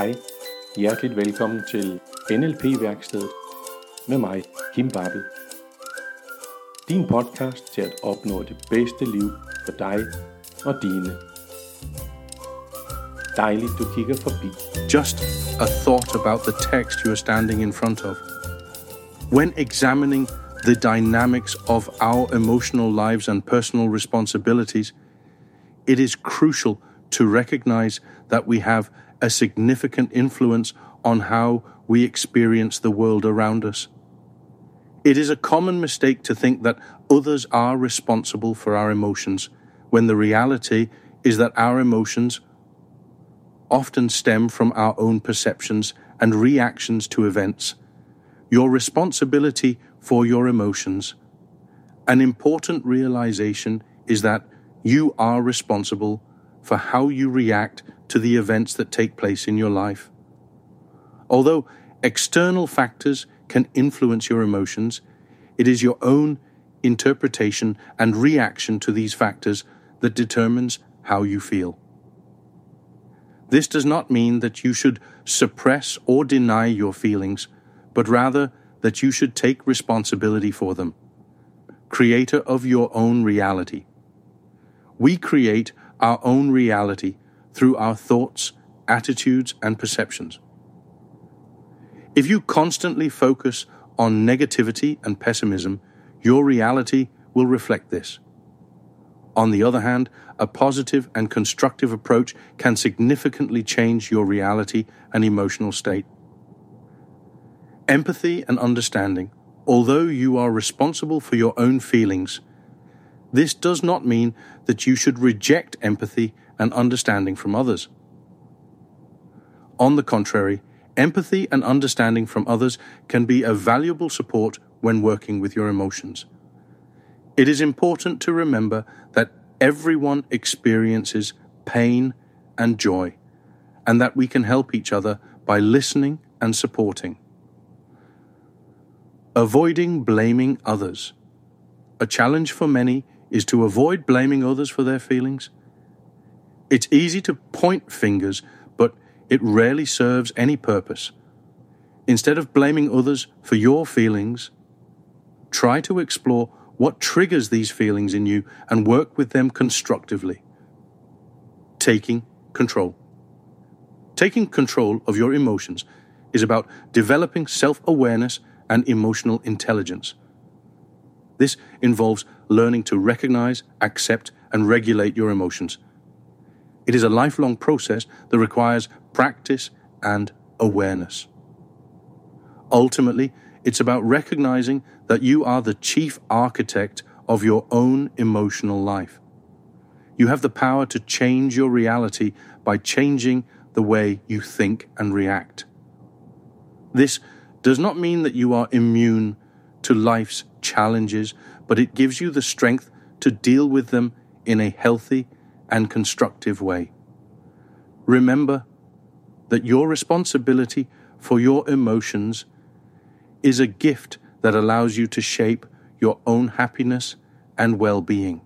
Hej, hjerteligt velkommen til NLP-værkstedet med mig, Kim Babbel. Din podcast til at opnå det bedste liv for dig og dine. Dejligt du kigger forbi. Just a thought about the text you are standing in front of. When examining the dynamics of our emotional lives and personal responsibilities, it is crucial to recognize that we have a significant influence on how we experience the world around us. It is a common mistake to think that others are responsible for our emotions, when the reality is that our emotions often stem from our own perceptions and reactions to events. Your responsibility for your emotions. An important realization is that you are responsible for how you react to the events that take place in your life. Although external factors can influence your emotions, it is your own interpretation and reaction to these factors that determines how you feel. This does not mean that you should suppress or deny your feelings, but rather that you should take responsibility for them. Creator of your own reality. We create our own reality through our thoughts, attitudes, and perceptions. If you constantly focus on negativity and pessimism, your reality will reflect this. On the other hand, a positive and constructive approach can significantly change your reality and emotional state. Empathy and understanding, although you are responsible for your own feelings, this does not mean that you should reject empathy and understanding from others. On the contrary, empathy and understanding from others can be a valuable support when working with your emotions. It is important to remember that everyone experiences pain and joy, and that we can help each other by listening and supporting. Avoiding blaming others. A challenge for many is to avoid blaming others for their feelings. It's easy to point fingers, but it rarely serves any purpose. Instead of blaming others for your feelings, try to explore what triggers these feelings in you and work with them constructively. Taking control. Taking control of your emotions is about developing self awareness and emotional intelligence. This involves learning to recognize, accept, and regulate your emotions. It is a lifelong process that requires practice and awareness. Ultimately, it's about recognizing that you are the chief architect of your own emotional life. You have the power to change your reality by changing the way you think and react. This does not mean that you are immune to life's challenges, but it gives you the strength to deal with them in a healthy and constructive way. Remember that your responsibility for your emotions is a gift that allows you to shape your own happiness and well being.